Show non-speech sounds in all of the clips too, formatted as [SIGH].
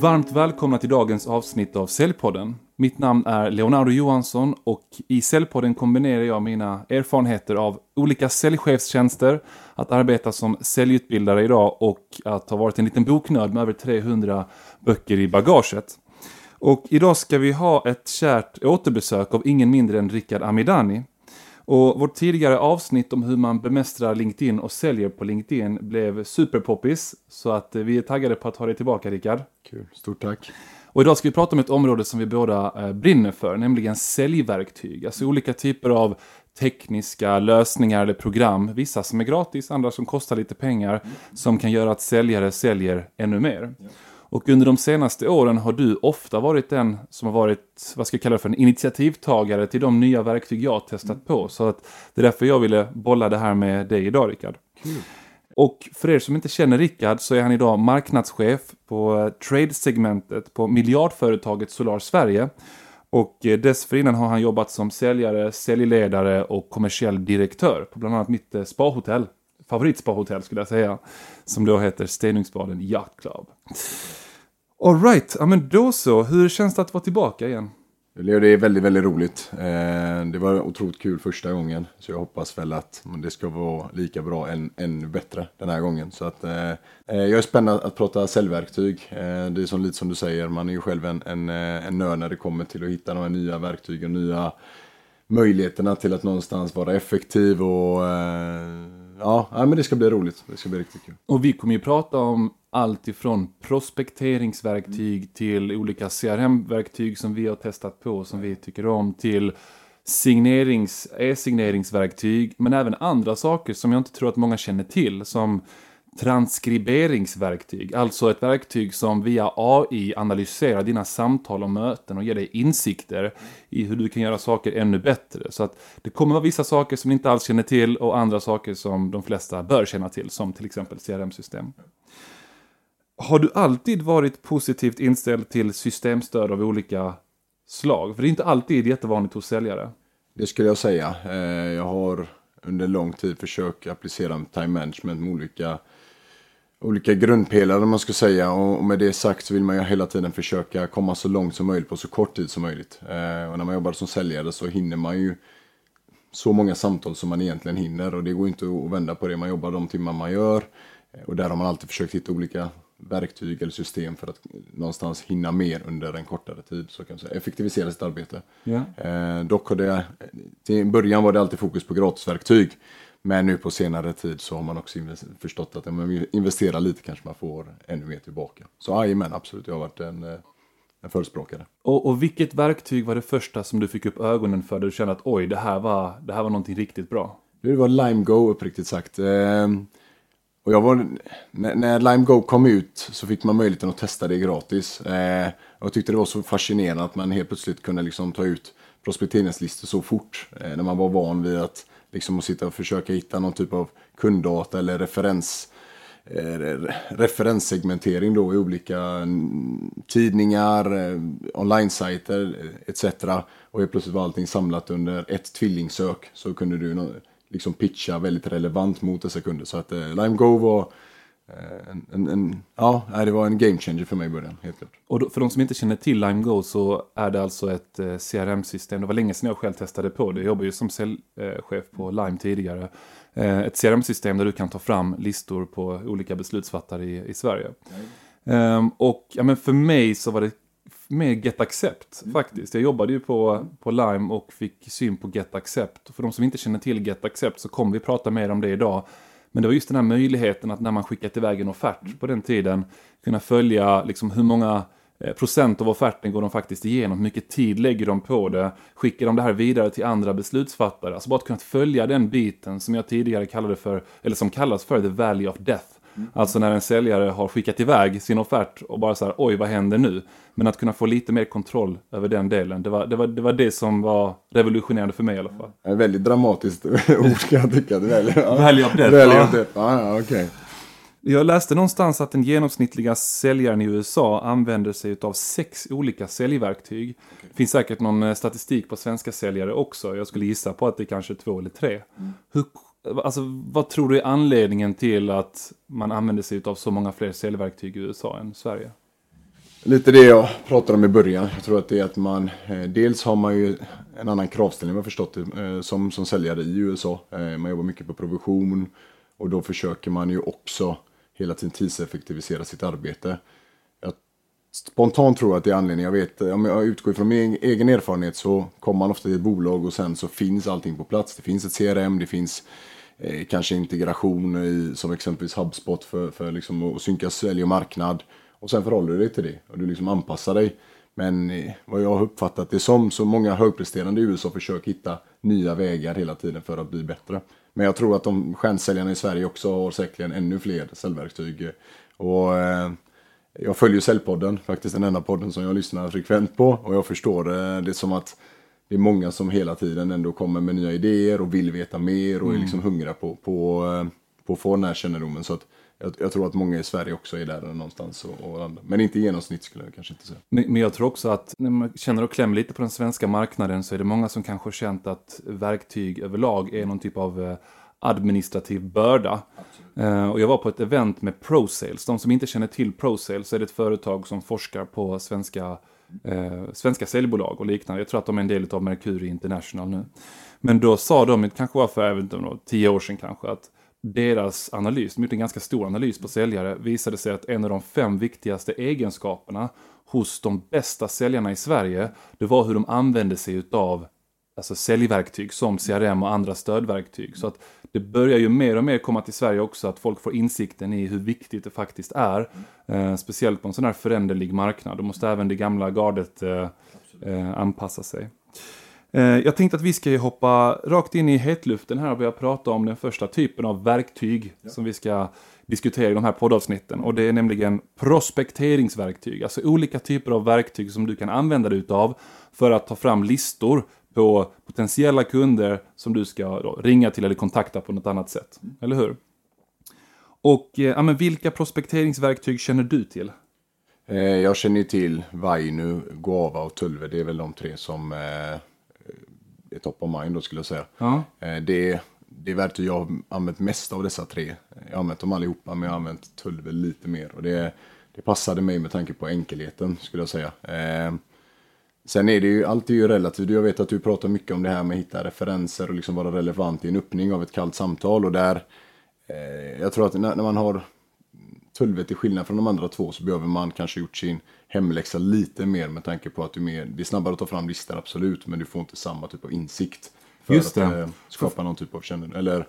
Varmt välkomna till dagens avsnitt av Säljpodden. Mitt namn är Leonardo Johansson och i Säljpodden kombinerar jag mina erfarenheter av olika säljchefstjänster, att arbeta som säljutbildare idag och att ha varit en liten boknörd med över 300 böcker i bagaget. Och idag ska vi ha ett kärt återbesök av ingen mindre än Rickard Amidani. Och vårt tidigare avsnitt om hur man bemästrar LinkedIn och säljer på LinkedIn blev superpoppis. Så att eh, vi är taggade på att ha dig tillbaka Rickard. Kul, stort tack. Och idag ska vi prata om ett område som vi båda eh, brinner för, nämligen säljverktyg. Alltså olika typer av tekniska lösningar eller program. Vissa som är gratis, andra som kostar lite pengar. Som kan göra att säljare säljer ännu mer. Och under de senaste åren har du ofta varit den som har varit, vad ska jag kalla det för, en initiativtagare till de nya verktyg jag har testat på. Så att det är därför jag ville bolla det här med dig idag Rickard. Och för er som inte känner Rickard så är han idag marknadschef på trade-segmentet på miljardföretaget Solar Sverige. Och eh, dessförinnan har han jobbat som säljare, säljledare och kommersiell direktör på bland annat mitt eh, spahotell. Favoritsparhotell skulle jag säga. Som då heter Stenungsbaden Yacht Club. Alright, ja men då så. Hur känns det att vara tillbaka igen? Det är väldigt, väldigt roligt. Eh, det var otroligt kul första gången. Så jag hoppas väl att det ska vara lika bra, än, ännu bättre den här gången. Så att, eh, eh jag är spänd att prata säljverktyg. Eh, det är som, lite som du säger, man är ju själv en, en, eh, en nörd när det kommer till att hitta de här nya verktygen, nya möjligheterna till att någonstans vara effektiv och ja, men det ska bli roligt. Det ska bli riktigt kul. Och vi kommer ju prata om allt ifrån prospekteringsverktyg mm. till olika CRM-verktyg som vi har testat på som vi tycker om till signerings, e-signeringsverktyg men även andra saker som jag inte tror att många känner till som transkriberingsverktyg, alltså ett verktyg som via AI analyserar dina samtal och möten och ger dig insikter i hur du kan göra saker ännu bättre. Så att det kommer vara vissa saker som ni inte alls känner till och andra saker som de flesta bör känna till, som till exempel CRM-system. Har du alltid varit positivt inställd till systemstöd av olika slag? För det är inte alltid jättevanligt hos säljare. Det skulle jag säga. Eh, jag har under lång tid försökt applicera time management med olika, olika grundpelare man ska säga. Och med det sagt så vill man ju hela tiden försöka komma så långt som möjligt på så kort tid som möjligt. Eh, och när man jobbar som säljare så hinner man ju så många samtal som man egentligen hinner. Och det går inte att vända på det. Man jobbar de timmar man gör. Eh, och där har man alltid försökt hitta olika verktyg eller system för att någonstans hinna mer under en kortare tid. Så kan man säga. Effektivisera sitt arbete. Yeah. Eh, dock har det, till början var det alltid fokus på gratisverktyg. Men nu på senare tid så har man också förstått att om man investerar lite kanske man får ännu mer tillbaka. Så jajamän, absolut, jag har varit en, eh, en förespråkare. Och, och vilket verktyg var det första som du fick upp ögonen för där du kände att oj, det här var, det här var någonting riktigt bra? Det var LimeGo uppriktigt sagt. Eh, och jag var, när, när LimeGo kom ut så fick man möjligheten att testa det gratis. Eh, jag tyckte det var så fascinerande att man helt plötsligt kunde liksom ta ut prospekteringslistor så fort. Eh, när man var van vid att liksom sitta och försöka hitta någon typ av kunddata eller referens, eh, referenssegmentering då i olika mm, tidningar, eh, online-sajter eh, etc. Och helt plötsligt var allting samlat under ett tvillingsök så kunde du liksom pitcha väldigt relevant mot dessa kunder. Så att eh, LimeGo var eh, en, en, en, ja, det var en game changer för mig i början, helt klart. Och då, för de som inte känner till LimeGo så är det alltså ett eh, CRM-system. Det var länge sedan jag själv testade på det. Jag jobbade ju som säljchef på Lime tidigare. Eh, ett CRM-system där du kan ta fram listor på olika beslutsfattare i, i Sverige. Um, och ja, men för mig så var det med Get Accept mm. faktiskt. Jag jobbade ju på, på Lime och fick syn på Get Accept. För de som inte känner till Get Accept så kommer vi prata mer om det idag. Men det var just den här möjligheten att när man skickat iväg en offert mm. på den tiden kunna följa liksom hur många eh, procent av offerten går de faktiskt igenom, hur mycket tid lägger de på det, skickar de det här vidare till andra beslutsfattare. Alltså bara att kunna följa den biten som jag tidigare kallade för, eller som kallas för the value of death. Mm. Alltså när en säljare har skickat iväg sin offert och bara så här, oj vad händer nu? Men att kunna få lite mer kontroll över den delen, det var det, var, det, var det som var revolutionerande för mig i alla fall. Ett väldigt dramatiskt [LAUGHS] ord kan jag tycka. Of death. Value of death. Ah, ja, okay. Jag läste någonstans att den genomsnittliga säljaren i USA använder sig av sex olika säljverktyg. Det finns säkert någon eh, statistik på svenska säljare också. Jag skulle gissa på att det är kanske är två eller tre. Mm. Hur, alltså, vad tror du är anledningen till att man använder sig av så många fler säljverktyg i USA än Sverige? Lite det jag pratade om i början. Jag tror att det är att man, eh, dels har man ju en annan kravställning, jag förstått det, eh, som, som säljare i USA. Eh, man jobbar mycket på provision och då försöker man ju också hela tiden tidseffektivisera sitt arbete. Jag spontant tror jag att det är anledningen. Jag vet, om jag utgår från min egen erfarenhet så kommer man ofta till ett bolag och sen så finns allting på plats. Det finns ett CRM, det finns eh, kanske integration i, som exempelvis HubSpot för, för liksom att synka sälj och marknad. Och sen förhåller du dig till det och du liksom anpassar dig. Men eh, vad jag har uppfattat det som så många högpresterande i USA försöker hitta nya vägar hela tiden för att bli bättre. Men jag tror att de stjärnsäljarna i Sverige också har säkerligen ännu fler säljverktyg. Och eh, jag följer Säljpodden, faktiskt den enda podden som jag lyssnar frekvent på. Och jag förstår eh, det som att det är många som hela tiden ändå kommer med nya idéer och vill veta mer och mm. är liksom hungriga på, på, eh, på att få den här kännedomen. Så att jag, jag, tror att många i Sverige också är där någonstans. Och, och men inte i genomsnitt skulle jag kanske inte säga. Men, men, jag tror också att när man känner och klämmer lite på den svenska marknaden så är det många som kanske känt att verktyg överlag är någon typ av eh, administrativ börda. Uh, och jag var på ett event med ProSales. De som inte känner till ProSales är det ett företag som forskar på svenska, eh, svenska säljbolag och liknande. Jag tror att de är en del av Mercury International nu. Men då sa de, det kanske var för jag vet inte, tio år sedan kanske, att deras analys, de gjorde en ganska stor analys på säljare, visade sig att en av de fem viktigaste egenskaperna hos de bästa säljarna i Sverige, det var hur de använde sig utav alltså säljverktyg som CRM och andra stödverktyg. Så att det börjar ju mer och mer komma till Sverige också att folk får insikten i hur viktigt det faktiskt är. Eh, speciellt på en sån här föränderlig marknad. Då måste även det gamla gardet eh, eh, anpassa sig. Eh, jag tänkte att vi ska hoppa rakt in i hetluften här och börja prata om den första typen av verktyg ja. som vi ska diskutera i de här poddavsnitten. Och det är nämligen prospekteringsverktyg, alltså olika typer av verktyg som du kan använda dig utav för att ta fram listor på potentiella kunder som du ska ringa till eller kontakta på något annat sätt. Eller hur? Och eh, ja, men vilka prospekteringsverktyg känner du till? Eh, jag känner till Vainu, Guava och Tulve. Det är väl de tre som är top of mind då skulle jag säga. Ja. Eh, det, det verktyg jag har använt mest av dessa tre. Jag har använt dem allihopa men jag har använt Tulve lite mer. Och det, det passade mig med tanke på enkelheten skulle jag säga. Sen är det ju alltid ju relativt. Jag vet att du pratar mycket om det här med att hitta referenser och liksom vara relevant i en öppning av ett kallt samtal. Och där, eh, jag tror att när, när man har Tulve till skillnad från de andra två så behöver man kanske gjort sin hemläxa lite mer med tanke på att du mer, det är snabbare att ta fram listor absolut men du får inte samma typ av insikt. För Just att eh, skapa någon typ av kännedom. Eller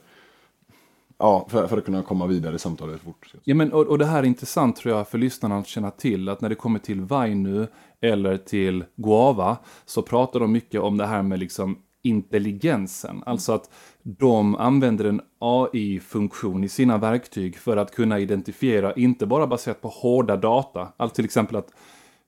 Ja, för, för, att kunna komma vidare i samtalet fort. Ja, men, och, och, det här är intressant tror jag för lyssnarna att känna till att när det kommer till Vainu eller till Guava så pratar de mycket om det här med liksom intelligensen. Alltså att de använder en AI-funktion i sina verktyg för att kunna identifiera, inte bara baserat på hårda data, alltså till exempel att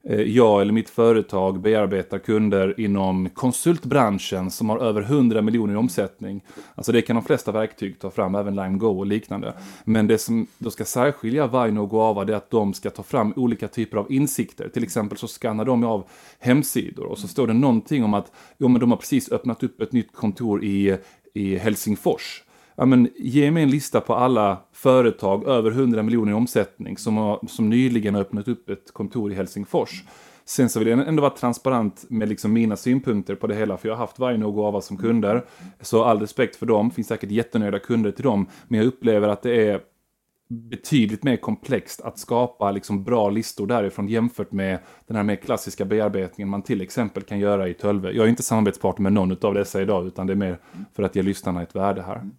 Eh, jag eller mitt företag bearbetar kunder inom konsultbranschen som har över 100 miljoner i omsättning. Alltså det kan de flesta verktyg ta fram, även LimeGo och liknande. Men det som då ska särskilja Vino och Guava är att de ska ta fram olika typer av insikter. Till exempel så skannar de av hemsidor och så står det någonting om att jo, men de har precis öppnat upp ett nytt kontor i, i Helsingfors ja, men, ge mig en lista på alla företag över 100 miljoner i omsättning som, har, som nyligen har öppnat upp ett kontor i Helsingfors. Sen så vill jag ändå vara transparent med liksom mina synpunkter på det hela, för jag har haft Vaino och Gava som kunder. Så all respekt för dem, finns säkert jättenöjda kunder till dem, men jag upplever att det är betydligt mer komplext att skapa liksom bra listor därifrån jämfört med den här mer klassiska bearbetningen man till exempel kan göra i Tölve. Jag är inte samarbetspartner med någon av dessa idag utan det är mer för att ge lyssnarna ett värde här.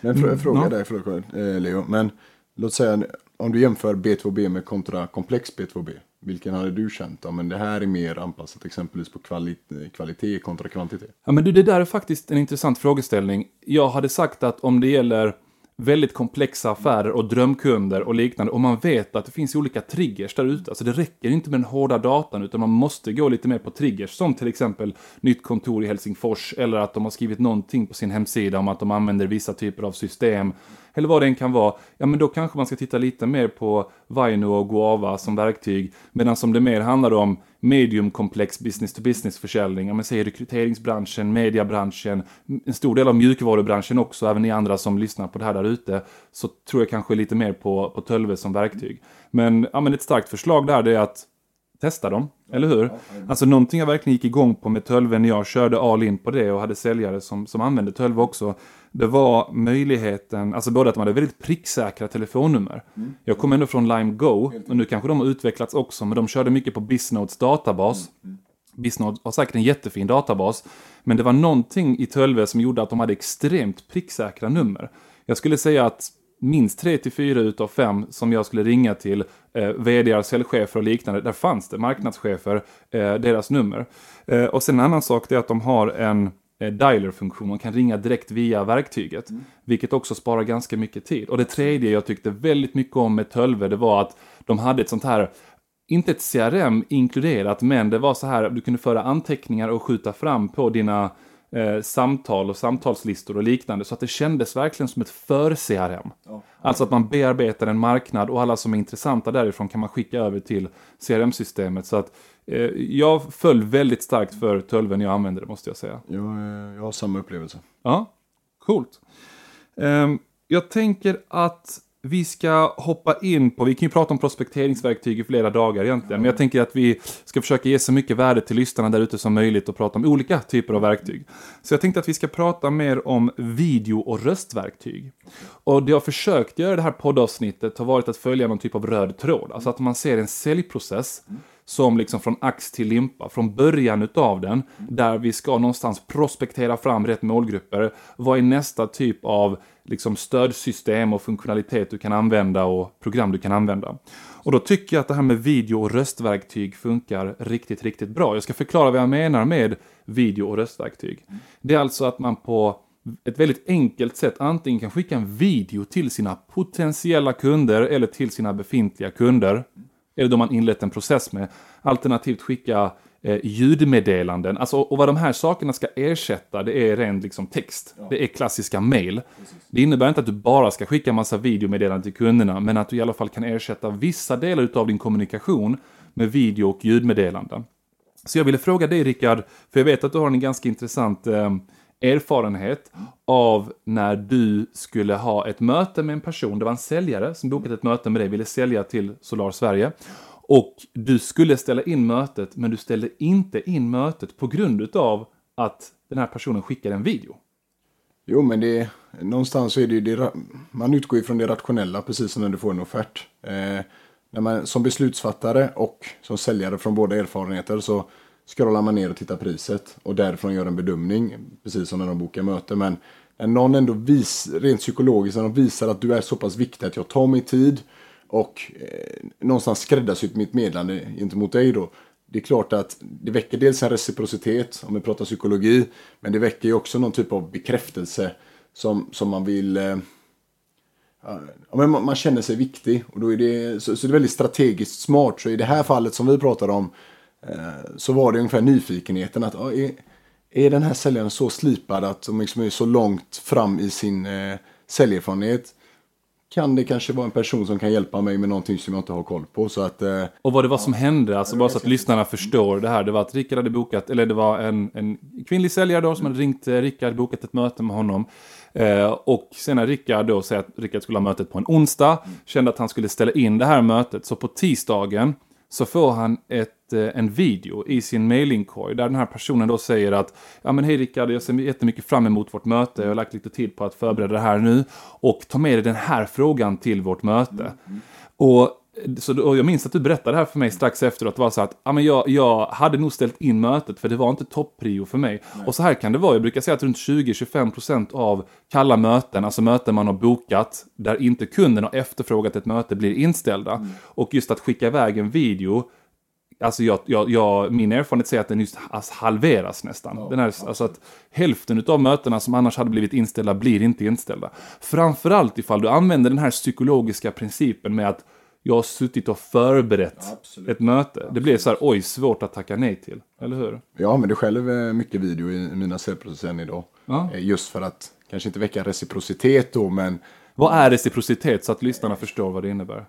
Men mm, fråga ja. dig, förlåt eh, Leo, men låt säga om du jämför B2B med kontra komplex B2B. Vilken hade du känt? Ja, men det här är mer anpassat exempelvis på kvali kvalitet kontra kvantitet. Ja, men du, det där är faktiskt en intressant frågeställning. Jag hade sagt att om det gäller väldigt komplexa affärer och drömkunder och liknande. Och man vet att det finns olika triggers där ute. Alltså det räcker inte med den hårda datan utan man måste gå lite mer på triggers. Som till exempel nytt kontor i Helsingfors eller att de har skrivit någonting på sin hemsida om att de använder vissa typer av system eller vad det än kan vara, ja men då kanske man ska titta lite mer på Vaino och Guava som verktyg, medan som det mer handlar om medium komplex business to business försäljning, ja men säg rekryteringsbranschen, mediebranschen, en stor del av mjukvarubranschen också, även ni andra som lyssnar på det här där ute, så tror jag kanske lite mer på, på Tölve som verktyg. Men, ja men ett starkt förslag där det är att testa dem, eller hur? Alltså någonting jag verkligen gick igång på med Tölve när jag körde all in på det och hade säljare som, som använde Tölve också. Det var möjligheten, alltså både att de hade väldigt pricksäkra telefonnummer. Mm. Jag kom ändå från Lime Go, och nu kanske de har utvecklats också, men de körde mycket på Bisnodes databas. Mm. Bisnode har säkert en jättefin databas, men det var någonting i Tölve som gjorde att de hade extremt pricksäkra nummer. Jag skulle säga att minst 3 till 4 utav 5 som jag skulle ringa till eh, vd, säljchefer och liknande, där fanns det marknadschefer, eh, deras nummer. Eh, och sen en annan sak är att de har en dialer-funktion, man kan ringa direkt via verktyget, vilket också sparar ganska mycket tid. Och det tredje jag tyckte väldigt mycket om med Tölve, det var att de hade ett sånt här inte ett CRM inkluderat, men det var så här, du kunde föra anteckningar och skjuta fram på dina eh, samtal och samtalslistor och liknande. Så att det kändes verkligen som ett för-CRM. Ja. Alltså att man bearbetar en marknad och alla som är intressanta därifrån kan man skicka över till CRM-systemet. Så att eh, jag föll väldigt starkt för Tölve när jag använde det, måste jag säga. Jag, eh, jag har samma upplevelse. Ja, coolt. Ehm, jag tänker att vi ska hoppa in på, vi kan ju prata om prospekteringsverktyg i flera dagar egentligen, men jag tänker att vi ska försöka ge så mycket värde till lyssnarna där ute som möjligt och prata om olika typer av verktyg. Så jag tänkte att vi ska prata mer om video och röstverktyg. Och det jag försökt göra i det här poddavsnittet har varit att följa någon typ av röd tråd, alltså att man ser en säljprocess som liksom från ax till limpa, från början utav den, där vi ska någonstans prospektera fram rätt målgrupper. Vad är nästa typ av liksom stödsystem och funktionalitet du kan använda och program du kan använda. Och då tycker jag att det här med video och röstverktyg funkar riktigt, riktigt bra. Jag ska förklara vad jag menar med video och röstverktyg. Det är alltså att man på ett väldigt enkelt sätt antingen kan skicka en video till sina potentiella kunder eller till sina befintliga kunder. Eller då man inlett en process med. Alternativt skicka eh, ljudmeddelanden. Alltså, och vad de här sakerna ska ersätta, det är ren liksom, text. Det är klassiska mail. Det innebär inte att du bara ska skicka massa videomeddelanden till kunderna, men att du i alla fall kan ersätta vissa delar av din kommunikation med video och ljudmeddelanden. Så jag ville fråga dig Rickard, för jag vet att du har en ganska intressant eh, erfarenhet av när du skulle ha ett möte med en person. Det var en säljare som bokat ett möte med dig, ville sälja till Solar Sverige. Och du skulle ställa in mötet, men du ställde inte in mötet på grund utav att den här personen skickade en video. Jo, men det någonstans så är det ju det, man utgår ifrån det rationella precis som när du får en offert. Eh, när man, som beslutsfattare och som säljare från båda erfarenheter så scrollar man ner och tittar priset och därifrån gör en bedömning, precis som när de bokar möte. Men när någon ändå vis, rent psykologiskt, när de visar att du är så pass viktig att jag tar mig tid och eh, någonstans skräddarsytt mitt meddelande gentemot dig då. Det är klart att det väcker dels en reciprocitet om vi pratar psykologi. Men det väcker ju också någon typ av bekräftelse som, som man vill eh, Ja, men man, känner sig viktig och då är det, så, så det är väldigt strategiskt smart. Så i det här fallet som vi pratar om så var det ungefär nyfikenheten att ja, är, är den här säljaren så slipad att de liksom är så långt fram i sin eh, säljerfarenhet kan det kanske vara en person som kan hjälpa mig med någonting som jag inte har koll på. Så att, eh, Och vad det var som hände, alltså bara så att lyssnarna förstår det här. Det var att Rickard hade bokat, eller det var en, en kvinnlig säljare då som hade ringt eh, Rickard, bokat ett möte med honom. Eh, och sen när Rickard då säger att Rickard skulle ha mötet på en onsdag, kände att han skulle ställa in det här mötet. Så på tisdagen så får han ett, eh, en video i sin mailinkorg där den här personen då säger att ja men hej Rickard, jag ser jättemycket fram emot vårt möte, jag har lagt lite tid på att förbereda det här nu och ta med dig den här frågan till vårt möte. Och så då, jag minns att du berättade det här för mig strax efteråt. Det var så att ja, men jag, jag hade nog ställt in mötet för det var inte topprio för mig. Och så här kan det vara. Jag brukar säga att runt 20-25% av kalla möten, alltså möten man har bokat, där inte kunden har efterfrågat ett möte, blir inställda. Och just att skicka iväg en video Alltså jag, jag, jag, min erfarenhet säger att den just alltså halveras nästan. den här, alltså att hälften av mötena som annars hade blivit inställda blir inte inställda. Framförallt ifall du använder den här psykologiska principen med att jag har suttit och förberett Absolut. ett möte. Det blir så här, oj, svårt att tacka nej till. Eller hur? jag använder själv eh, mycket video i mina säljprocesser än idag. Ja. Eh, Just för att kanske inte väcka reciprocitet då, men Vad är reciprocitet så att lyssnarna förstår vad det innebär?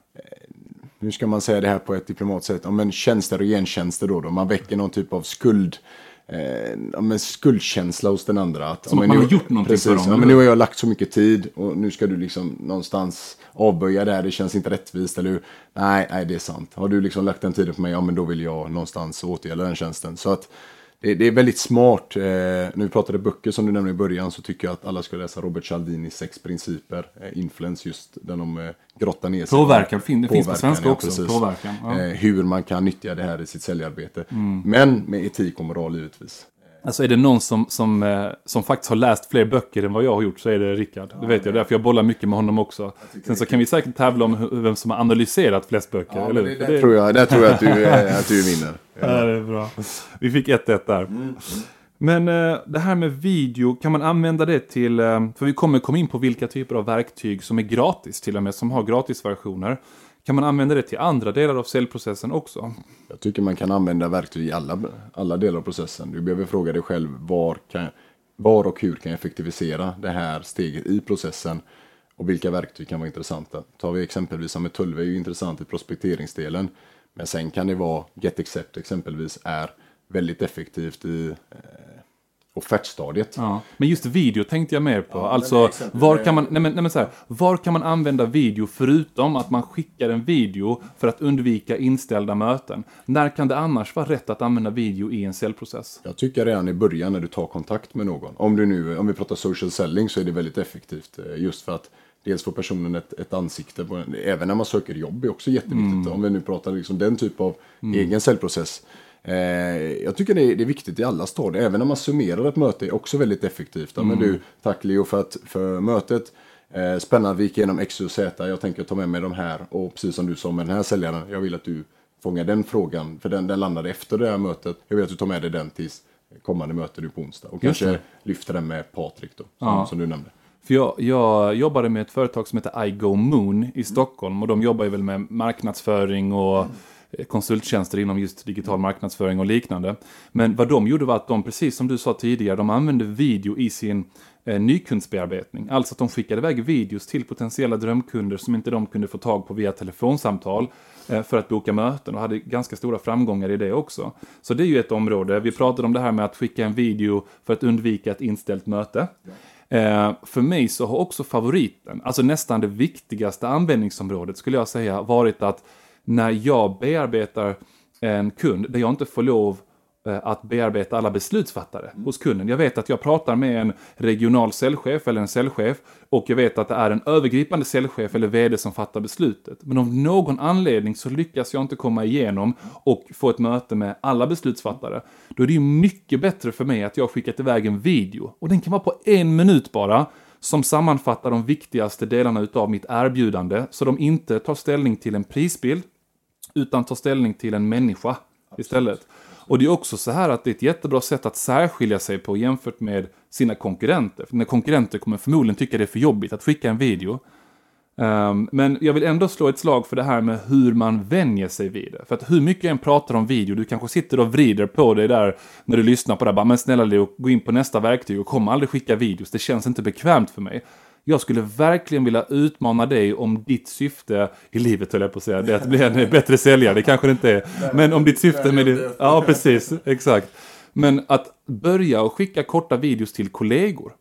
hur ska man säga det här på ett diplomatiskt sätt? Ja, men tjänster och gentjänster då, då. Man väcker någon typ av skuld eh, men skuldkänsla hos den andra. Att, Som att man nu- har gjort någonting precis, för dem, Ja, men nu har jag lagt så mycket tid och nu ska du liksom någonstans avböja det här. Det känns inte rättvist. Eller hur? Nej, nej, det är sant. Har du liksom lagt den tiden på mig, ja men då vill jag någonstans återgälda den tjänsten. Så att det, det är väldigt smart. Eh, när vi pratade böcker som du nämnde i början så tycker jag att alla ska läsa Robert Cialdinis sex principer. Eh, influence, just den de eh, grottar ner sig. Påverkan, fin- det finns på Påverkan, svenska ja, också. precis. Påverkan, ja. Mm. Eh, hur man kan nyttja det här i sitt säljarbete. Men med etik och moral givetvis. Alltså är det någon som, som, eh, som faktiskt har läst fler böcker än vad jag har gjort så är det Rickard. Det vet jag, därför jag bollar mycket med honom också. Sen så kan vi säkert tävla om vem som har analyserat flest böcker. eller hur? För Där, tror jag, där tror jag att du, [LAUGHS] att du vinner. Ja, det är bra. Vi fick 1-1 där. Men eh, det här med video, kan man använda det till, eh, för vi kommer komma in på vilka typer av verktyg som är gratis till och med, som har gratisversioner. Kan man använda det till andra delar av säljprocessen också? Jag tycker man kan använda verktyg i alla, alla delar av processen. Du behöver fråga dig själv var, kan, var och hur kan jag effektivisera det här steget i processen och vilka verktyg kan vara intressanta. Tar vi exempelvis som med Tullve är ju intressant i prospekteringsdelen. Men sen kan det vara GetAccept exempelvis är väldigt effektivt i eh, offertstadiet. Ja. Men just video tänkte jag mer på. men alltså, var kan, man, nej men, nej men så här, var kan man använda video förutom att man skickar en video för att undvika inställda möten? När kan det annars vara rätt att använda video i en säljprocess? Jag tycker redan i början när du tar kontakt med någon. Om, du nu, om vi pratar social selling så är det väldigt effektivt. eh, Just för att dels får personen ett, ett ansikte. På, även när man söker jobb är också jätteviktigt. Om vi nu pratar liksom den typ av egen säljprocess. Eh, jag tycker det är, det är viktigt i alla stadier. Även när man summerar ett möte är också väldigt effektivt. Ja, Men du, tack Leo för, att, för mötet. Eh, spännande, vi gick igenom X, och Z. Jag tänker ta med mig de här. Och precis som du sa med den här säljaren. Jag vill att du fångar den frågan. För den, den landade efter det här mötet. Jag vill att du tar med dig den tills kommande möte nu på onsdag. Och Just kanske lyfter den med Patrik då. Som, Ja. som du nämnde. För jag, jag jobbade med ett företag som heter iGo Moon i Stockholm och de jobbar ju väl med marknadsföring och eh, konsulttjänster inom just digital marknadsföring och liknande. Men vad de gjorde var att de, precis som du sa tidigare, de använde video i sin eh, nykundsbearbetning. Alltså att de skickade iväg videos till potentiella drömkunder som inte de kunde få tag på via telefonsamtal eh, för att boka möten och hade ganska stora framgångar i det också. Så det är ju ett område. Vi pratade om det här med att skicka en video för att undvika ett inställt möte. Eh, för mig så har också favoriten, alltså nästan det viktigaste användningsområdet skulle jag säga, varit att när jag bearbetar en kund där jag inte får lov eh, att bearbeta alla beslutsfattare hos kunden. Jag vet att jag pratar med en regional säljchef eller en säljchef och jag vet att det är en övergripande säljchef eller vd som fattar beslutet. Men av någon anledning så lyckas jag inte komma igenom och få ett möte med alla beslutsfattare. Då är det ju mycket bättre för mig att jag skickat iväg en video och den kan vara på en minut bara som sammanfattar de viktigaste delarna utav mitt erbjudande så de inte tar ställning till en prisbild utan tar ställning till en människa istället. Och det är också så här att det är ett jättebra sätt att särskilja sig på jämfört med sina konkurrenter. För dina konkurrenter kommer förmodligen tycka det är för jobbigt att skicka en video. Um, men jag vill ändå slå ett slag för det här med hur man vänjer sig vid det. För att hur mycket jag än pratar om video, du kanske sitter och vrider på dig där när du lyssnar på det här. Bara, men snälla Leo, gå in på nästa verktyg och kom aldrig skicka videos. Det känns inte bekvämt för mig. Jag skulle verkligen vilja utmana dig om ditt syfte i livet, höll jag på att säga, det är att bli en bättre säljare. Det kanske det inte är. Men om ditt syfte med det... Ja, precis. Exakt. Men att börja och skicka korta videos till kollegor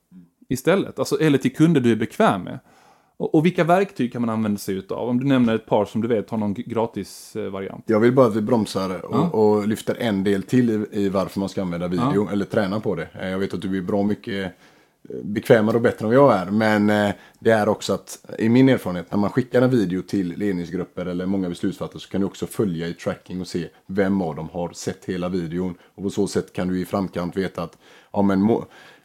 istället. Alltså, eller till kunder du är bekväm med. Och, och vilka verktyg kan man använda sig utav? Om du nämner ett par som du vet har någon gratis eh, variant. Jag vill bara att vi bromsar och, Ja. och lyfter en del till i, i varför man ska använda video eller träna på det. Eh, Jag vet att du är bra mycket bekvämare och bättre än vad jag är. Men eh, det är också att i min erfarenhet när man skickar en video till ledningsgrupper eller många beslutsfattare så kan du också följa i tracking och se vem av dem har sett hela videon. Och på så sätt kan du i framkant veta att ja, men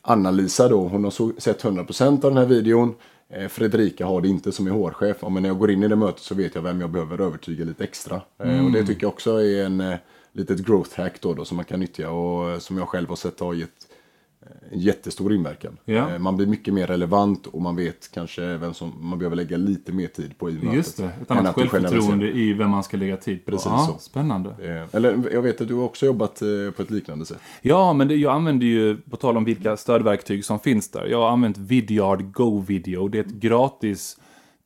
Anna-Lisa då, hon har sett 100% av den här videon. Eh, Fredrika har det inte som är HR-chef. Ja, men när jag går in i det mötet så vet jag vem jag behöver övertyga lite extra. Eh, Och det tycker jag också är en litet growth hack då, då som man kan nyttja och som jag själv har sett har gett jättestor inverkan. Ja. Eh, Man blir mycket mer relevant och man vet kanske vem som man behöver lägga lite mer tid på i mötet. Just det, ett annat självförtroende i vem man ska lägga tid på. Precis ja, så. Spännande. Eh, Eller jag vet att du har också jobbat eh, på ett liknande sätt. Ja, men det, jag använder ju, på tal om vilka stödverktyg som finns där, jag har använt Vidyard Go Video. Det är ett gratis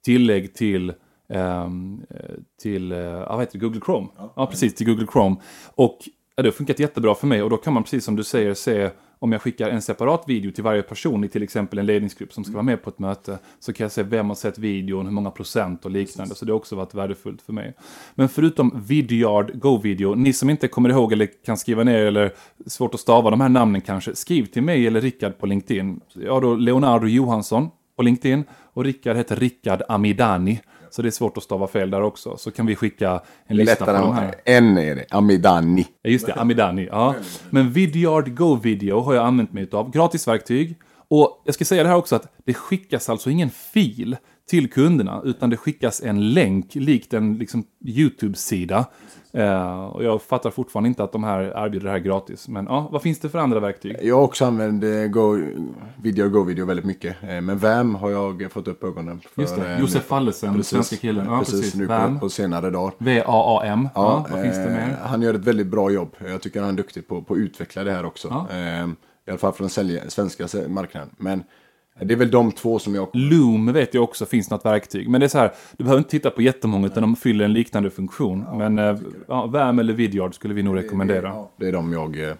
tillägg till, ehm, eh, till ja, vad heter det, Google Chrome. Ja. precis, till Google Chrome. Och ja, det har funkat jättebra för mig och då kan man precis som du säger se om jag skickar en separat video till varje person i till exempel en ledningsgrupp som ska vara med på ett möte så kan jag se vem har sett videon, hur många procent och liknande. Så det har också varit värdefullt för mig. Men förutom Vidyard Go-video, ni som inte kommer ihåg eller kan skriva ner eller svårt att stava de här namnen kanske, skriv till mig eller Rickard på LinkedIn. Jag har då Leonardo Johansson på LinkedIn och Rickard heter Rickard Amidani. Så det är svårt att stava fel där också. Så kan vi skicka en lista Lättare på de här. än är det. Amidani. Ja, just det, Amidani. Ja. Men Vidyard Go Video har jag använt mig av. Gratisverktyg. Och jag ska säga det här också att det skickas alltså ingen fil till kunderna, utan det skickas en länk likt en liksom, YouTube-sida. Eh, och jag fattar fortfarande inte att de här erbjuder det här gratis. Men ja, vad finns det för andra verktyg? Jag har också använt eh, Go, video Go Video väldigt mycket. Eh, Men VAM har jag fått upp ögonen för. Just det, eh, Josef Fallesen, den svenska killen. Ja, precis, precis. nu på, på senare dagar. V-A-A-M. Ja, vad finns det eh, mer? Han gör ett väldigt bra jobb. Jag tycker han är duktig på, på att utveckla det här också. Ja. Eh, I alla fall för den svenska marknaden. Men det är väl de två som jag... Loom vet jag också finns något verktyg. Men det är så här, du behöver inte titta på jättemånga utan de fyller en liknande funktion. Men eh, ja, VAM eller Vidyard skulle vi nog rekommendera. Ja, det är de jag, eh,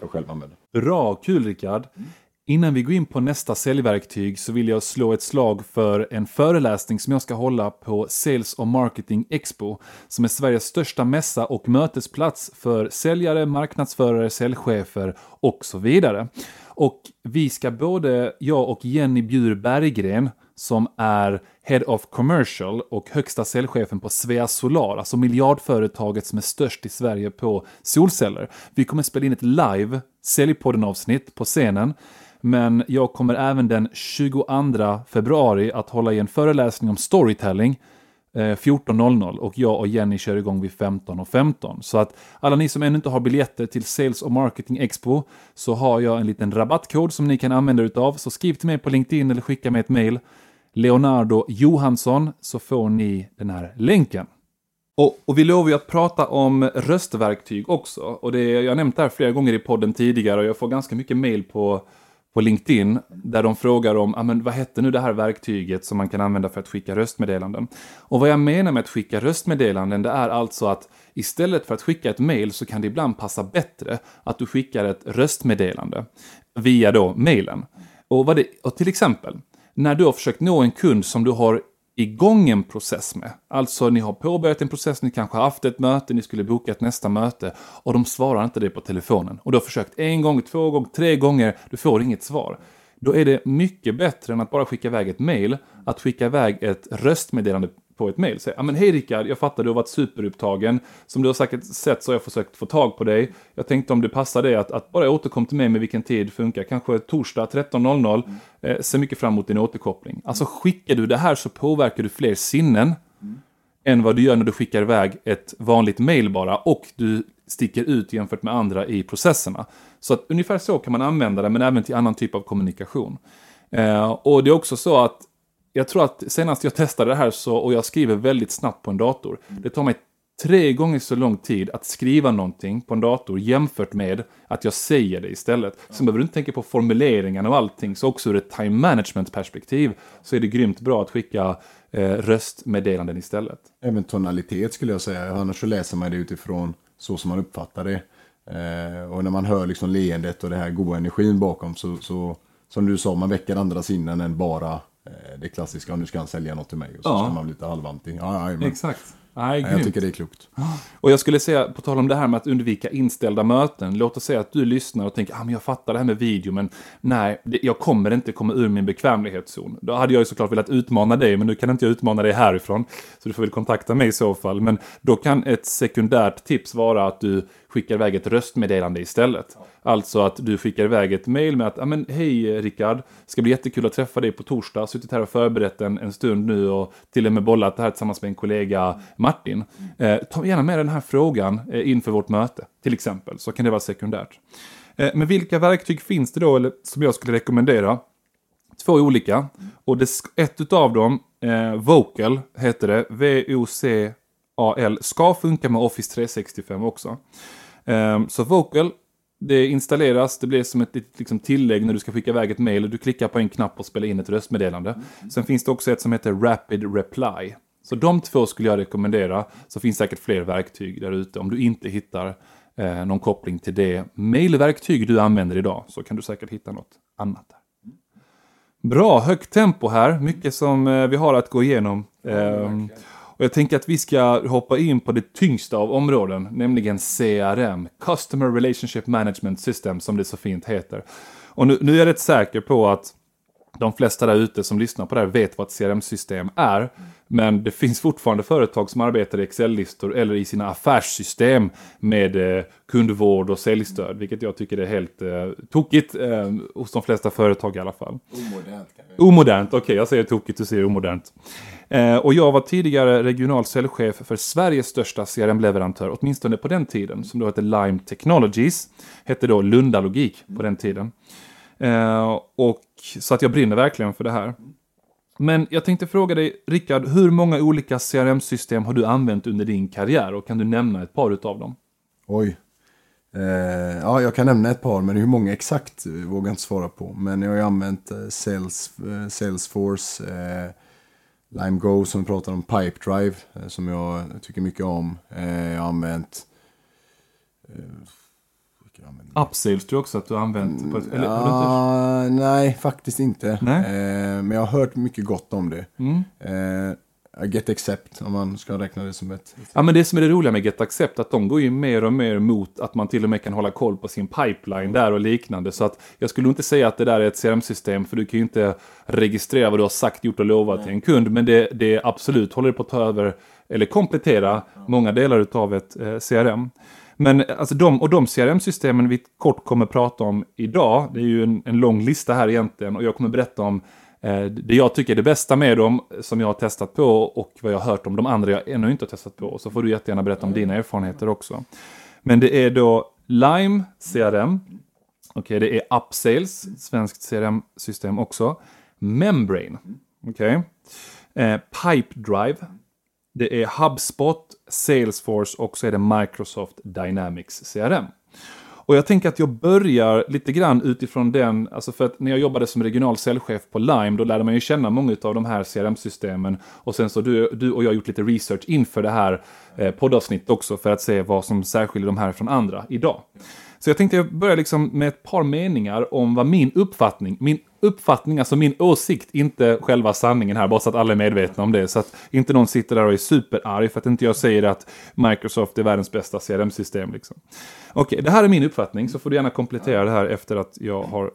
jag själv använder. Bra, kul Rickard. Innan vi går in på nästa säljverktyg så vill jag slå ett slag för en föreläsning som jag ska hålla på Sales och Marketing Expo, som är Sveriges största mässa och mötesplats för säljare, marknadsförare, säljchefer och så vidare. Och vi ska både, jag och Jenny Bjur Berggren, som är Head of Commercial och högsta säljchefen på Svea Solar, alltså miljardföretaget som är störst i Sverige på solceller. Vi kommer spela in ett live Säljpodden-avsnitt på scenen. Men jag kommer även den 22 februari att hålla i en föreläsning om storytelling Eh, 14.00 och jag och Jenny kör igång vid 15.15. Så att alla ni som ännu inte har biljetter till Sales och Marketing Expo så har jag en liten rabattkod som ni kan använda utav. Så skriv till mig på LinkedIn eller skicka mig ett mail. Leonardo Johansson så får ni den här länken. Och, och vi lovar ju att prata om röstverktyg också. Och det, jag har nämnt det här flera gånger i podden tidigare och jag får ganska mycket mail på, på LinkedIn där de frågar om ah, men vad hette nu det här verktyget som man kan använda för att skicka röstmeddelanden. Och vad jag menar med att skicka röstmeddelanden det är alltså att istället för att skicka ett mail så kan det ibland passa bättre att du skickar ett röstmeddelande via då mailen. Och, vad det, och till exempel, när du har försökt nå en kund som du har igång en process med. Alltså ni har påbörjat en process, ni kanske har haft ett möte, ni skulle boka ett nästa möte och de svarar inte dig på telefonen. Och du har försökt en gång, två gånger, tre gånger, du får inget svar. Då är det mycket bättre än att bara skicka iväg ett mail, att skicka iväg ett röstmeddelande på ett mail. Säg, ja men hej Rickard, jag fattar du har varit superupptagen. Som du har säkert sett så har jag försökt få tag på dig. Jag tänkte om det passar dig att, att bara återkom till mig med vilken tid funkar. Kanske torsdag 13.00. Eh, ser mycket fram emot din återkoppling. Alltså skickar du det här så påverkar du fler sinnen än vad du gör när du skickar iväg ett vanligt mail bara och du sticker ut jämfört med andra i processerna. Så att ungefär så kan man använda det, men även till annan typ av kommunikation. Eh, och det är också så att jag tror att senast jag testade det här så, och jag skriver väldigt snabbt på en dator. Det tar mig tre gånger så lång tid att skriva någonting på en dator jämfört med att jag säger det istället. Sen behöver du inte tänka på formuleringarna och allting, så också ur ett time management perspektiv så är det grymt bra att skicka eh, röstmeddelanden istället. Även tonalitet skulle jag säga. Annars så läser man det utifrån så som man uppfattar det. Eh, och när man hör liksom leendet och det här goda energin bakom så, så som du sa, man väcker andra sinnen än bara det klassiska, nu ska han sälja något till mig. Och så Ja. känner man lite halvanti. Ja, ja, men, Exakt. Nej, jag tycker det är klokt. Och jag skulle säga, på tal om det här med att undvika inställda möten. Låt oss säga att du lyssnar och tänker, ah, men jag fattar det här med video, men nej, jag kommer inte komma ur min bekvämlighetszon. Då hade jag ju såklart velat utmana dig, men nu kan inte jag utmana dig härifrån. Så du får väl kontakta mig i så fall. Men då kan ett sekundärt tips vara att du skickar iväg ett röstmeddelande istället. Alltså att du skickar iväg ett mail med att, men hej Rickard, ska bli jättekul att träffa dig på torsdag. Suttit här och förberett en, en stund nu och till och med bollat det här tillsammans med en kollega Martin. Eh, ta gärna med den här frågan eh, inför vårt möte, till exempel. Så kan det vara sekundärt. Eh, men vilka verktyg finns det då, eller, som jag skulle rekommendera? Två olika. Och det, ett av dem, eh, Vocal, heter det. V-O-C-A-L. Ska funka med Office 365 också. Eh, så Vocal, det installeras, det blir som ett litet liksom, tillägg när du ska skicka iväg ett mail. Du klickar på en knapp och spelar in ett röstmeddelande. Sen finns det också ett som heter Rapid Reply. Så de två skulle jag rekommendera. Så finns säkert fler verktyg där ute om du inte hittar eh, någon koppling till det mailverktyg du använder idag så kan du säkert hitta något annat där. Bra, högt tempo här, mycket som eh, vi har att gå igenom. Ehm, och jag tänker att vi ska hoppa in på det tyngsta av områden, nämligen CRM, Customer Relationship Management System, som det så fint heter. Och nu, nu är jag rätt säker på att de flesta där ute som lyssnar på det här vet vad ett CRM-system är. Men det finns fortfarande företag som arbetar i Excel-listor eller i sina affärssystem med eh, kundvård och säljstöd, vilket jag tycker är helt eh, tokigt eh, hos de flesta företag i alla fall. Omodernt. Omodernt, okej okay, jag säger tokigt, du säger omodernt. Eh, och jag var tidigare regional säljchef för Sveriges största CRM-leverantör, åtminstone på den tiden, som då hette Lime Technologies. Hette då Lunda Logik på den tiden. Eh, och så att jag brinner verkligen för det här. Men jag tänkte fråga dig, Rickard, hur många olika CRM-system har du använt under din karriär och kan du nämna ett par utav dem? Oj. Eh, ja, jag kan nämna ett par, men hur många exakt vågar jag inte svara på. Men jag har ju använt eh, Sales, eh, Salesforce, eh, LimeGo som vi pratar om, Pipedrive eh, som jag tycker mycket om. Eh, jag har använt Upsales tror jag också att du har använt. På ett, eller, ja, nej, faktiskt inte. Nej? Eh, men jag har hört mycket gott om det. Mm. Eh, Get Accept, om man ska räkna det som ett... Ja, men det som är det roliga med Get Accept, att de går ju mer och mer mot att man till och med kan hålla koll på sin pipeline där och liknande. Så att jag skulle inte säga att det där är ett CRM-system, för du kan ju inte registrera vad du har sagt, gjort och lovat Nej. till en kund. Men det, det absolut håller på att ta över, eller komplettera, många delar av ett eh, CRM. Men alltså de, och de CRM-systemen vi kort kommer prata om idag, det är ju en, en lång lista här egentligen, och jag kommer berätta om eh, det jag tycker är det bästa med dem, som jag har testat på, och vad jag har hört om de andra jag ännu inte har testat på. Så får du jättegärna berätta om dina erfarenheter också. Men det är då Lime CRM, okej okay, det är Upsales, svenskt CRM-system också, Membrane, okej, okay. eh, Pipedrive, det är HubSpot, Salesforce och så är det Microsoft Dynamics CRM. Och jag tänker att jag börjar lite grann utifrån den, alltså för att när jag jobbade som regional säljchef på Lime, då lärde man ju känna många av de här CRM-systemen. Och sen så du, du och jag har gjort lite research inför det här eh, poddavsnittet också, för att se vad som särskiljer de här från andra idag. Så jag tänkte börja liksom med ett par meningar om vad min uppfattning, min uppfattning, alltså min åsikt, inte själva sanningen här, bara så att alla är medvetna om det. Så att inte någon sitter där och är superarg för att inte jag säger att Microsoft är världens bästa CRM-system. Liksom. Okej, det här är min uppfattning, så får du gärna komplettera det här efter att jag har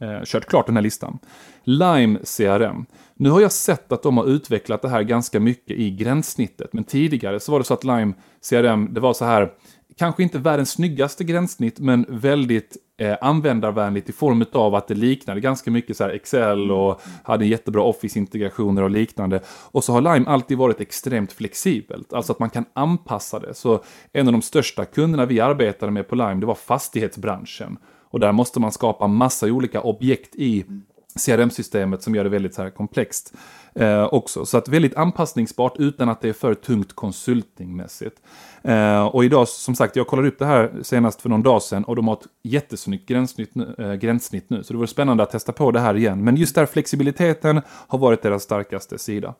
eh, kört klart den här listan. Lime CRM. Nu har jag sett att de har utvecklat det här ganska mycket i gränssnittet, men tidigare så var det så att Lime CRM, det var så här kanske inte världens snyggaste gränssnitt, men väldigt eh, användarvänligt i form av att det liknade ganska mycket så Excel och hade jättebra Office-integrationer och liknande. Och så har Lime alltid varit extremt flexibelt, alltså att man kan anpassa det. Så en av de största kunderna vi arbetade med på Lime, det var fastighetsbranschen. Och där måste man skapa massa olika objekt i CRM-systemet som gör det väldigt så här komplext eh, också. Så att väldigt anpassningsbart utan att det är för tungt konsultingmässigt. Eh, och idag, som sagt, jag kollade upp det här senast för någon dag sedan och de har ett jättesnyggt gränssnitt, eh, gränssnitt nu. Så det vore spännande att testa på det här igen. Men just där flexibiliteten har varit deras starkaste sida.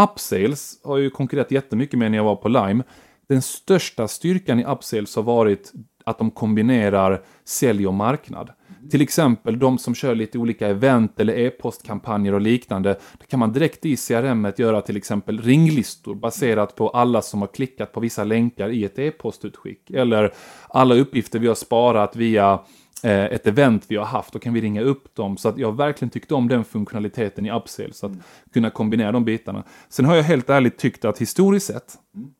Upsales har ju konkurrerat jättemycket med när jag var på Lime. Den största styrkan i Upsales har varit att de kombinerar sälj och marknad. Till exempel de som kör lite olika event eller e-postkampanjer och liknande. Då kan man direkt i CRM göra till exempel ringlistor baserat på alla som har klickat på vissa länkar i ett e-postutskick. Eller alla uppgifter vi har sparat via ett event vi har haft, då kan vi ringa upp dem. Så att jag verkligen tyckte om den funktionaliteten i Upsales, att mm. kunna kombinera de bitarna. Sen har jag helt ärligt tyckt att historiskt sett,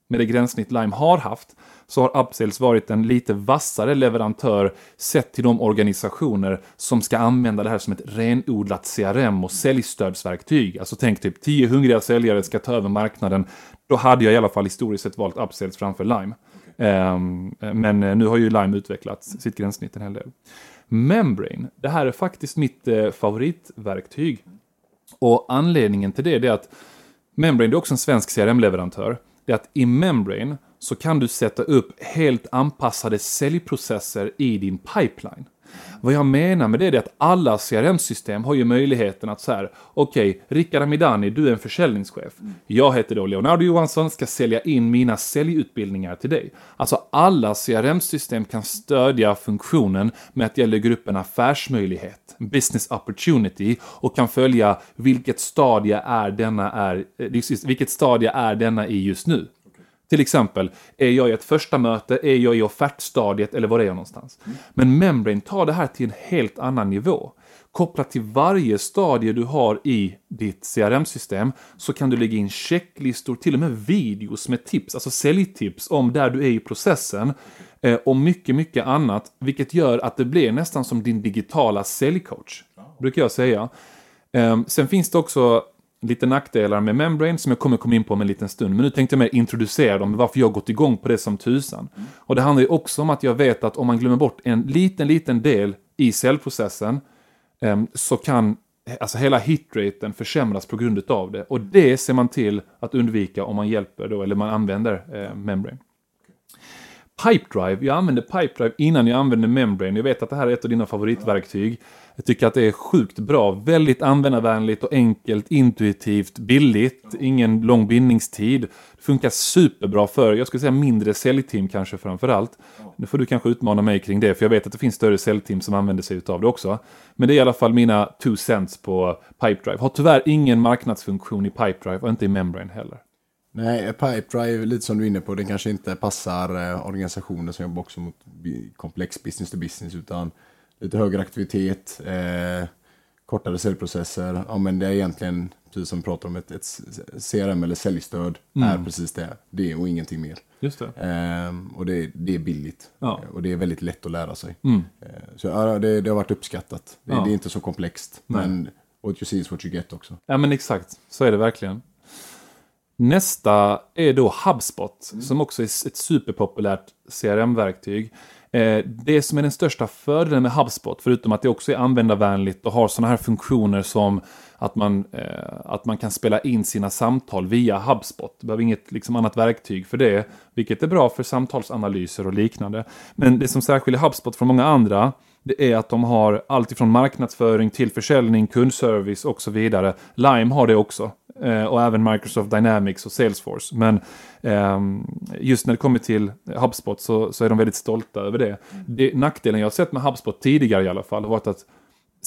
med det gränssnitt Lime har haft, så har Upsales varit en lite vassare leverantör sett till de organisationer som ska använda det här som ett renodlat CRM och säljstödsverktyg. Alltså tänk typ 10 hungriga säljare ska ta över marknaden. Då hade jag i alla fall historiskt sett valt Upsales framför Lime. Ehm, men eh, nu har ju Lime utvecklat sitt gränssnitt en hel del. Membrane, det här är faktiskt mitt eh, favoritverktyg. Och anledningen till det är att Membrane är också en svensk CRM-leverantör. Det är att i Membrane så kan du sätta upp helt anpassade säljprocesser i din pipeline. Vad jag menar med det är att alla CRM-system har ju möjligheten att så här, okej, okay, Rickard Amidani, du är en försäljningschef. Jag heter då Leonardo Johansson, ska sälja in mina säljutbildningar till dig. Alltså alla CRM-system kan stödja funktionen med att jag lägger upp en affärsmöjlighet, business opportunity, och kan följa vilket stadie är denna är, eh, vilket stadie är denna i just nu. Till exempel, är jag i ett första möte, är jag i offertstadiet eller var är jag någonstans? Mm. Men Membrane tar det här till en helt annan nivå. Kopplat till varje stadie du har i ditt CRM-system så kan du lägga in checklistor, till och med videos med tips, alltså säljtips om där du är i processen eh, och mycket, mycket annat, vilket gör att det blir nästan som din digitala säljcoach, brukar jag säga. Eh, sen finns det också lite nackdelar med Membrane som jag kommer komma in på om en liten stund. Men nu tänkte jag mer introducera dem, varför jag gått igång på det som tusan. Mm. Och det handlar ju också om att jag vet att om man glömmer bort en liten, liten del i cellprocessen um, så kan alltså hela hitraten försämras på grund av det. Och det ser man till att undvika om man hjälper då, eller man använder eh, Membrane. Pipedrive, jag använde Pipedrive innan jag använde Membrane. Jag vet att det här är ett av dina favoritverktyg. Jag tycker att det är sjukt bra. Väldigt användarvänligt och enkelt, intuitivt, billigt. Ingen lång bindningstid. Det funkar superbra för, jag skulle säga mindre säljteam kanske framförallt. Nu får du kanske utmana mig kring det, för jag vet att det finns större säljteam som använder sig av det också. Men det är i alla fall mina two cents på Pipedrive. Har tyvärr ingen marknadsfunktion i Pipedrive och inte i Membrane heller. Nej, Pipedrive, lite som du är inne på, den kanske inte passar eh, organisationer som jobbar också mot komplex business to business, utan lite högre aktivitet, eh, kortare säljprocesser. Ja, men det är egentligen, precis som vi pratar om, ett, ett CRM eller säljstöd mm. är precis det. Det och ingenting mer. Just det. Eh, och det, det är billigt. Ja. Och det är väldigt lätt att lära sig. Mm. Eh, så ja, det, det, har varit uppskattat. Det, ja. det är inte så komplext. Nej. Men what you see is what you get också. Ja men exakt, så är det verkligen. Nästa är då HubSpot, mm. som också är ett superpopulärt CRM-verktyg. Eh, det som är den största fördelen med HubSpot, förutom att det också är användarvänligt och har sådana här funktioner som att man, eh, att man kan spela in sina samtal via HubSpot. Du behöver inget liksom, annat verktyg för det, vilket är bra för samtalsanalyser och liknande. Men det som särskiljer HubSpot från många andra det är att de har allt ifrån marknadsföring till försäljning, kundservice och så vidare. Lime har det också. Eh, och även Microsoft Dynamics och Salesforce. Men eh, just när det kommer till HubSpot så, så är de väldigt stolta över det. det. Nackdelen jag har sett med HubSpot tidigare i alla fall har varit att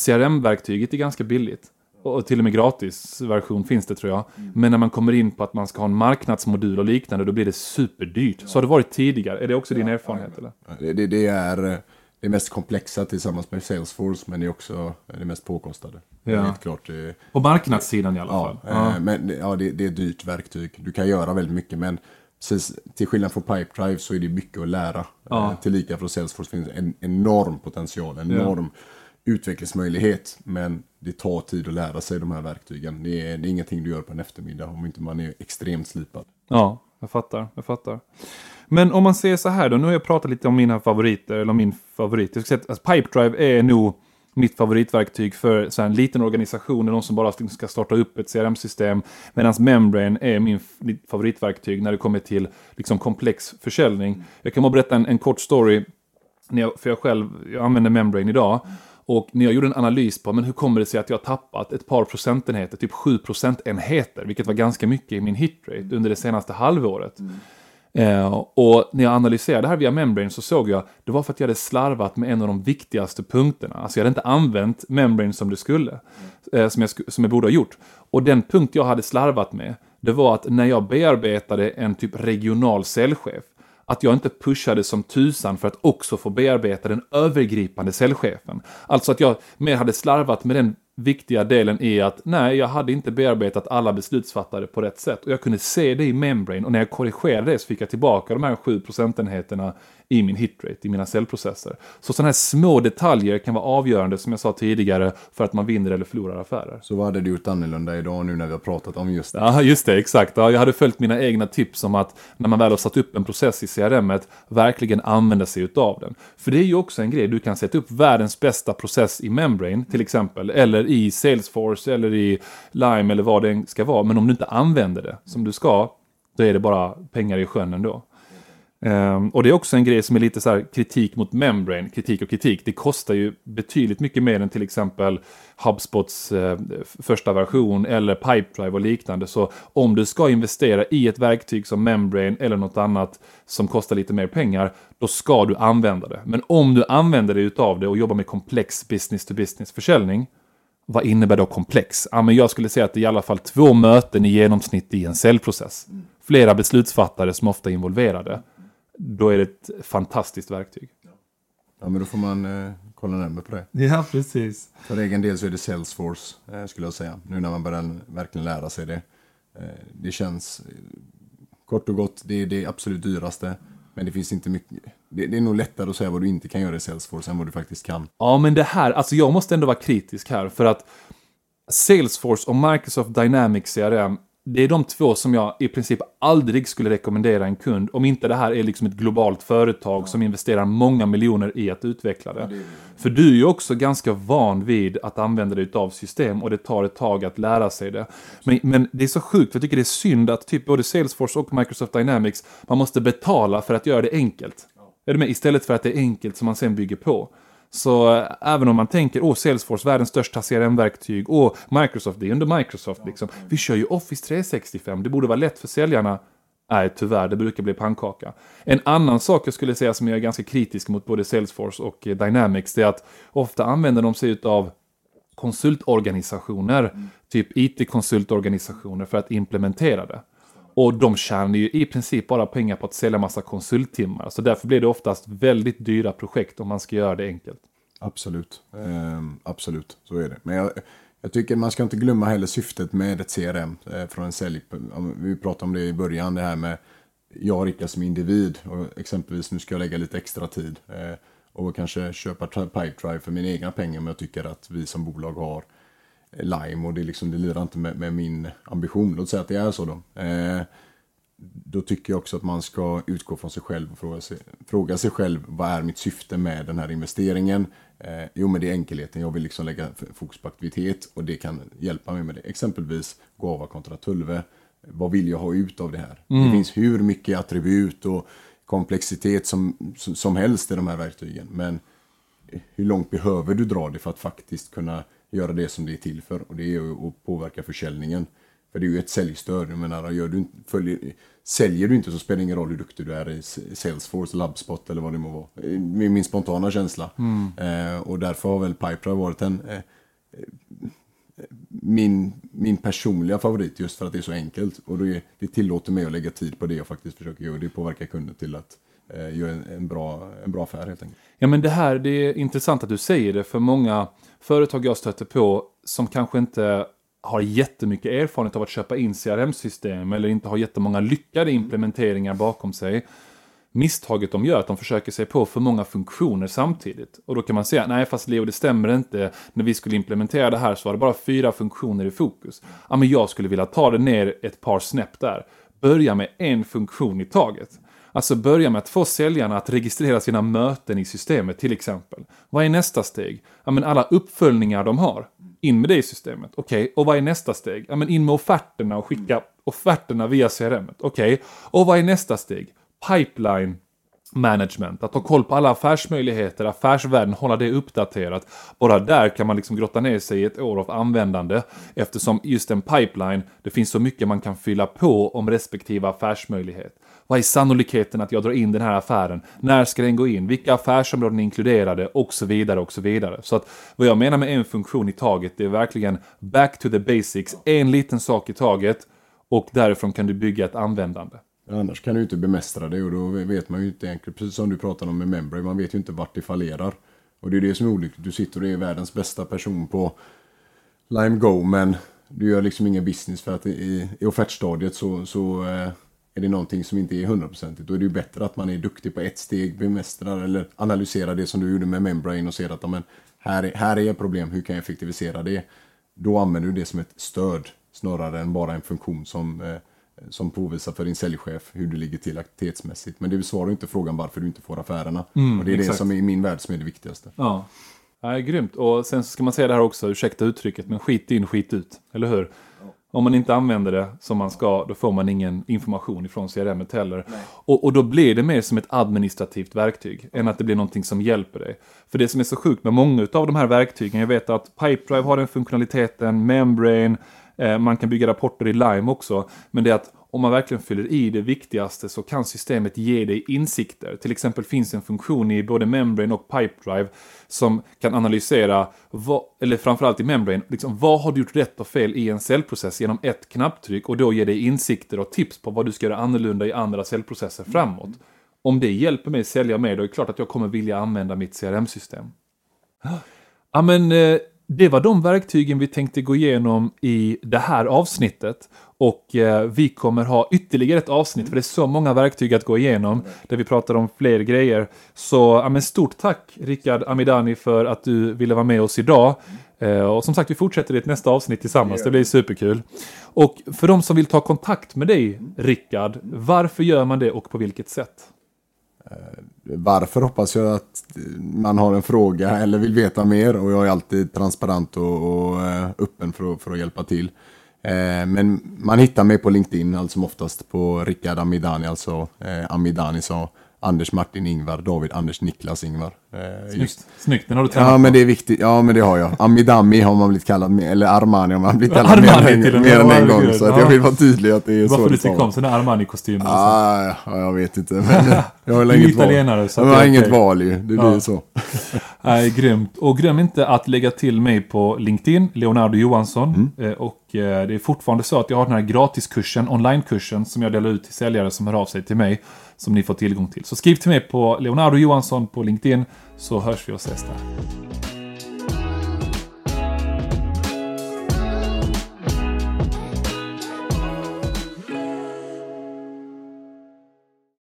CRM-verktyget är ganska billigt. Och till och med gratisversion finns det tror jag. Mm. Men när man kommer in på att man ska ha en marknadsmodul och liknande då blir det superdyrt. Så har det varit tidigare. Är det också din erfarenhet? Eller? Det, det, det är eh, det mest komplexa tillsammans med Salesforce men det är också det mest påkostade. Ja. Helt klart, det, På marknadssidan i alla ja, fall. Ja, eh, men ja, det, det, är ett dyrt verktyg. Du kan göra väldigt mycket men precis, till skillnad från Pipedrive så är det mycket att lära. Ja. Eh, tillika från Salesforce finns en enorm potential, en enorm utvecklingsmöjlighet. Men det tar tid att lära sig de här verktygen. Det är, det är ingenting du gör på en eftermiddag om inte man är extremt slipad. Ja, jag fattar. Jag fattar. Men om man säger så här då, nu har jag pratat lite om mina favoriter, eller min favorit. Jag ska säga att alltså, Pipedrive är nog mitt favoritverktyg för så en liten organisation, någon som bara ska starta upp ett CRM-system. Medan Membrane är min favoritverktyg när det kommer till liksom, komplex försäljning. Jag kan bara berätta en, en kort story, när jag, för jag själv jag använder Membrane idag. Och när jag gjorde en analys på men hur kommer det sig att jag tappat ett par procentenheter, typ 7 procentenheter, vilket var ganska mycket i min hitrate under det senaste halvåret. Mm. Eh, och när jag analyserade det här via Membrane så såg jag det var för att jag hade slarvat med en av de viktigaste punkterna. Alltså jag hade inte använt Membrane som det skulle, eh, som, jag, som jag borde ha gjort. Och den punkt jag hade slarvat med, det var att när jag bearbetade en typ regional säljchef, att jag inte pushade som tusan för att också få bearbeta den övergripande säljchefen. Alltså att jag mer hade slarvat med den viktiga delen är att nej, jag hade inte bearbetat alla beslutsfattare på rätt sätt. Och jag kunde se det i Membrane och när jag korrigerade det så fick jag tillbaka de här 7 procentenheterna i min hitrate, i mina cellprocesser. Så sådana här små detaljer kan vara avgörande, som jag sa tidigare, för att man vinner eller förlorar affärer. Så vad hade du gjort annorlunda idag nu när vi har pratat om just det? Ja, just det, exakt. Ja, jag hade följt mina egna tips om att när man väl har satt upp en process i CRM, verkligen använda sig utav den. För det är ju också en grej, du kan sätta upp världens bästa process i Membrane till exempel, eller i Salesforce, eller i Lime, eller vad det ska vara. Men om du inte använder det som du ska, då är det bara pengar i sjön ändå. Um, och det är också en grej som är lite så här kritik mot membrane, kritik och kritik. Det kostar ju betydligt mycket mer än till exempel HubSpots eh, första version eller Pipedrive och liknande. Så om du ska investera i ett verktyg som membrane eller något annat som kostar lite mer pengar, då ska du använda det. Men om du använder dig utav det och jobbar med komplex business to business försäljning, vad innebär då komplex? Ja, men jag skulle säga att det är i alla fall två möten i genomsnitt i en säljprocess. Flera beslutsfattare som ofta är involverade då är det ett fantastiskt verktyg. Ja, men då får man eh, kolla närmare på det. Ja, precis. För egen del så är det Salesforce, eh, skulle jag säga. Nu när man börjar verkligen lära sig det. Eh, det känns, eh, kort och gott, det är det absolut dyraste. Men det finns inte mycket, det, det, är nog lättare att säga vad du inte kan göra i Salesforce än vad du faktiskt kan. Ja, men det här, alltså jag måste ändå vara kritisk här för att Salesforce och Microsoft Dynamics CRM det är de två som jag i princip aldrig skulle rekommendera en kund om inte det här är liksom ett globalt företag ja. som investerar många miljoner i att utveckla det. Ja, det För du är ju också ganska van vid att använda dig av system och det tar ett tag att lära sig det. Men, men det är så sjukt, för jag tycker det är synd att typ både Salesforce och Microsoft Dynamics, man måste betala för att göra det enkelt. Ja. Är du med? Istället för att det är enkelt som man sen bygger på. Så äh, även om man tänker, åh Salesforce, världens största CRM-verktyg, åh Microsoft, det är under Microsoft liksom. Vi kör ju Office 365, det borde vara lätt för säljarna. Nej, tyvärr, det brukar bli pannkaka. En annan sak jag skulle säga som jag är ganska kritisk mot både Salesforce och eh, Dynamics, det är att ofta använder de sig av konsultorganisationer, mm. typ IT-konsultorganisationer för att implementera det. Och de tjänar ju i princip bara pengar på att sälja massa konsulttimmar. Så därför blir det oftast väldigt dyra projekt om man ska göra det enkelt. Absolut, eh, absolut, så är det. Men jag, jag, tycker man ska inte glömma heller syftet med ett CRM eh, från en sälj. Vi pratade om det i början, det här med jag och Rickard som individ. Och exempelvis nu ska jag lägga lite extra tid. Eh, och kanske köpa Pipedrive för mina egna pengar. Men jag tycker att vi som bolag har Lime och det, liksom, det lirar inte med, med, min ambition. Låt säga att det är så då. Eh, då tycker jag också att man ska utgå från sig själv och fråga sig, fråga sig själv vad är mitt syfte med den här investeringen? Eh, jo, men det är enkelheten. Jag vill liksom lägga fokus på aktivitet och det kan hjälpa mig med det. Exempelvis Gava kontra Tulve. Vad vill jag ha ut av det här? Mm. Det finns hur mycket attribut och komplexitet som, som helst i de här verktygen. Men hur långt behöver du dra det för att faktiskt kunna göra det som det är till för och det är att påverka försäljningen. För det är ju ett säljstöd. Jag menar, gör du, följer, säljer du inte så spelar det ingen roll hur duktig du är i Salesforce, Labspot eller vad det må vara. Med min spontana känsla. Mm. Eh, och därför har väl Pipedrive varit en eh, eh, min, min personliga favorit just för att det är så enkelt. Och det, det tillåter mig att lägga tid på det jag faktiskt försöker göra. Det påverkar kunden till att eh, göra en, en, bra, en bra affär helt enkelt. Ja men det här, det är intressant att du säger det. För många företag jag stöter på som kanske inte har jättemycket erfarenhet av att köpa in CRM-system eller inte har jättemånga lyckade implementeringar bakom sig. Misstaget de gör är att de försöker sig på för många funktioner samtidigt. Och då kan man säga, nej fast Leo det stämmer inte. När vi skulle implementera det här så var det bara fyra funktioner i fokus. Ja men jag skulle vilja ta det ner ett par snäpp där. Börja med en funktion i taget. Alltså börja med att få säljarna att registrera sina möten i systemet till exempel. Vad är nästa steg? Ja, men alla uppföljningar de har. In med det i systemet. Okej, okay. och vad är nästa steg? Ja, men in med offerterna och skicka offerterna via CRM. Okej, okay. och vad är nästa steg? Pipeline management, att ha koll på alla affärsmöjligheter, affärsvärlden, hålla det uppdaterat. Bara där kan man liksom grotta ner sig i ett år av användande eftersom just en pipeline, det finns så mycket man kan fylla på om respektive affärsmöjlighet. Vad är sannolikheten att jag drar in den här affären? När ska den gå in? Vilka affärsområden är inkluderade? Och så vidare och så vidare. Så att vad jag menar med en funktion i taget, det är verkligen back to the basics. En liten sak i taget och därifrån kan du bygga ett användande. Annars kan du inte bemästra det och då vet man ju inte egentligen, precis som du pratade om med Membrane, man vet ju inte vart det fallerar. Och det är det som är olyckligt, du sitter och är världens bästa person på Lime Go men du gör liksom ingen business för att i, i offertstadiet så, så eh, är det någonting som inte är hundraprocentigt. Då är det ju bättre att man är duktig på ett steg, bemästrar eller analyserar det som du gjorde med Membrane och ser att men, här, är, här är ett problem, hur kan jag effektivisera det? Då använder du det som ett stöd snarare än bara en funktion som, eh, som påvisar för din säljchef hur du ligger till aktivitetsmässigt. Men det besvarar inte frågan varför du inte får affärerna. Mm, och det är exakt. det som är i min värld som är det viktigaste. Ja. Ja, grymt. Och sen ska man säga det här också, ursäkta uttrycket, men skit in, skit ut. Eller hur? Om man inte använder det som man ska, då får man ingen information ifrån CRM heller. Och, och, då blir det mer som ett administrativt verktyg, än att det blir någonting som hjälper dig. För det som är så sjukt med många av de här verktygen, jag vet att Pipedrive har den funktionaliteten, Membrane, eh, man kan bygga rapporter i Lime också. Men det är att om man verkligen fyller i det viktigaste så kan systemet ge dig insikter. Till exempel finns en funktion i både Membrane och Pipedrive som kan analysera, vad, eller framförallt i Membrane, liksom, vad har du gjort rätt och fel i en cellprocess genom ett knapptryck och då ge dig insikter och tips på vad du ska göra annorlunda i andra cellprocesser framåt. Om det hjälper mig att sälja mer, då är det klart att jag kommer vilja använda mitt CRM-system. Ja, men eh, det var de verktygen vi tänkte gå igenom i det här avsnittet. Och eh, vi kommer ha ytterligare ett avsnitt, för det är så många verktyg att gå igenom, där vi pratar om fler grejer. Så ja, men stort tack Rickard Amidani för att du ville vara med oss idag. Eh, och som sagt, vi fortsätter i ett nästa avsnitt tillsammans, det blir superkul. Och för de som vill ta kontakt med dig, Rickard, varför gör man det och på vilket sätt? Eh, varför hoppas jag att man har en fråga eller vill veta mer och jag är alltid transparent och, och eh, öppen för att, för att hjälpa till. Eh, men man hittar mig på LinkedIn allt som oftast på Rickard Amidani, alltså Amidani som Anders Martin Ingvar, David Anders Niklas Ingvar. Eh, Snyggt. Snyggt, den har du tränat Ja, men det är viktigt. Ja, men det har jag. Amidami har man blivit kallad, eller Armani har man blivit kallad mer, mer än en gång. Så att jag vill vara tydlig att det är Varför så. du tycker om sådana Armani-kostymer? Ah, ja, jag vet inte. Men [LAUGHS] jag har inget italienare, val. Jag har inget val ju. Det blir ja. så. [LAUGHS] Nej, grymt. Och glöm inte att lägga till mig på LinkedIn, Leonardo Johansson. Mm. Eh, och eh, det är fortfarande så att jag har den här gratiskursen, onlinekursen, som jag delar ut till säljare som hör av sig till mig som ni får tillgång till. Så skriv till mig på Leonardo Johansson på LinkedIn så hörs vi och ses där.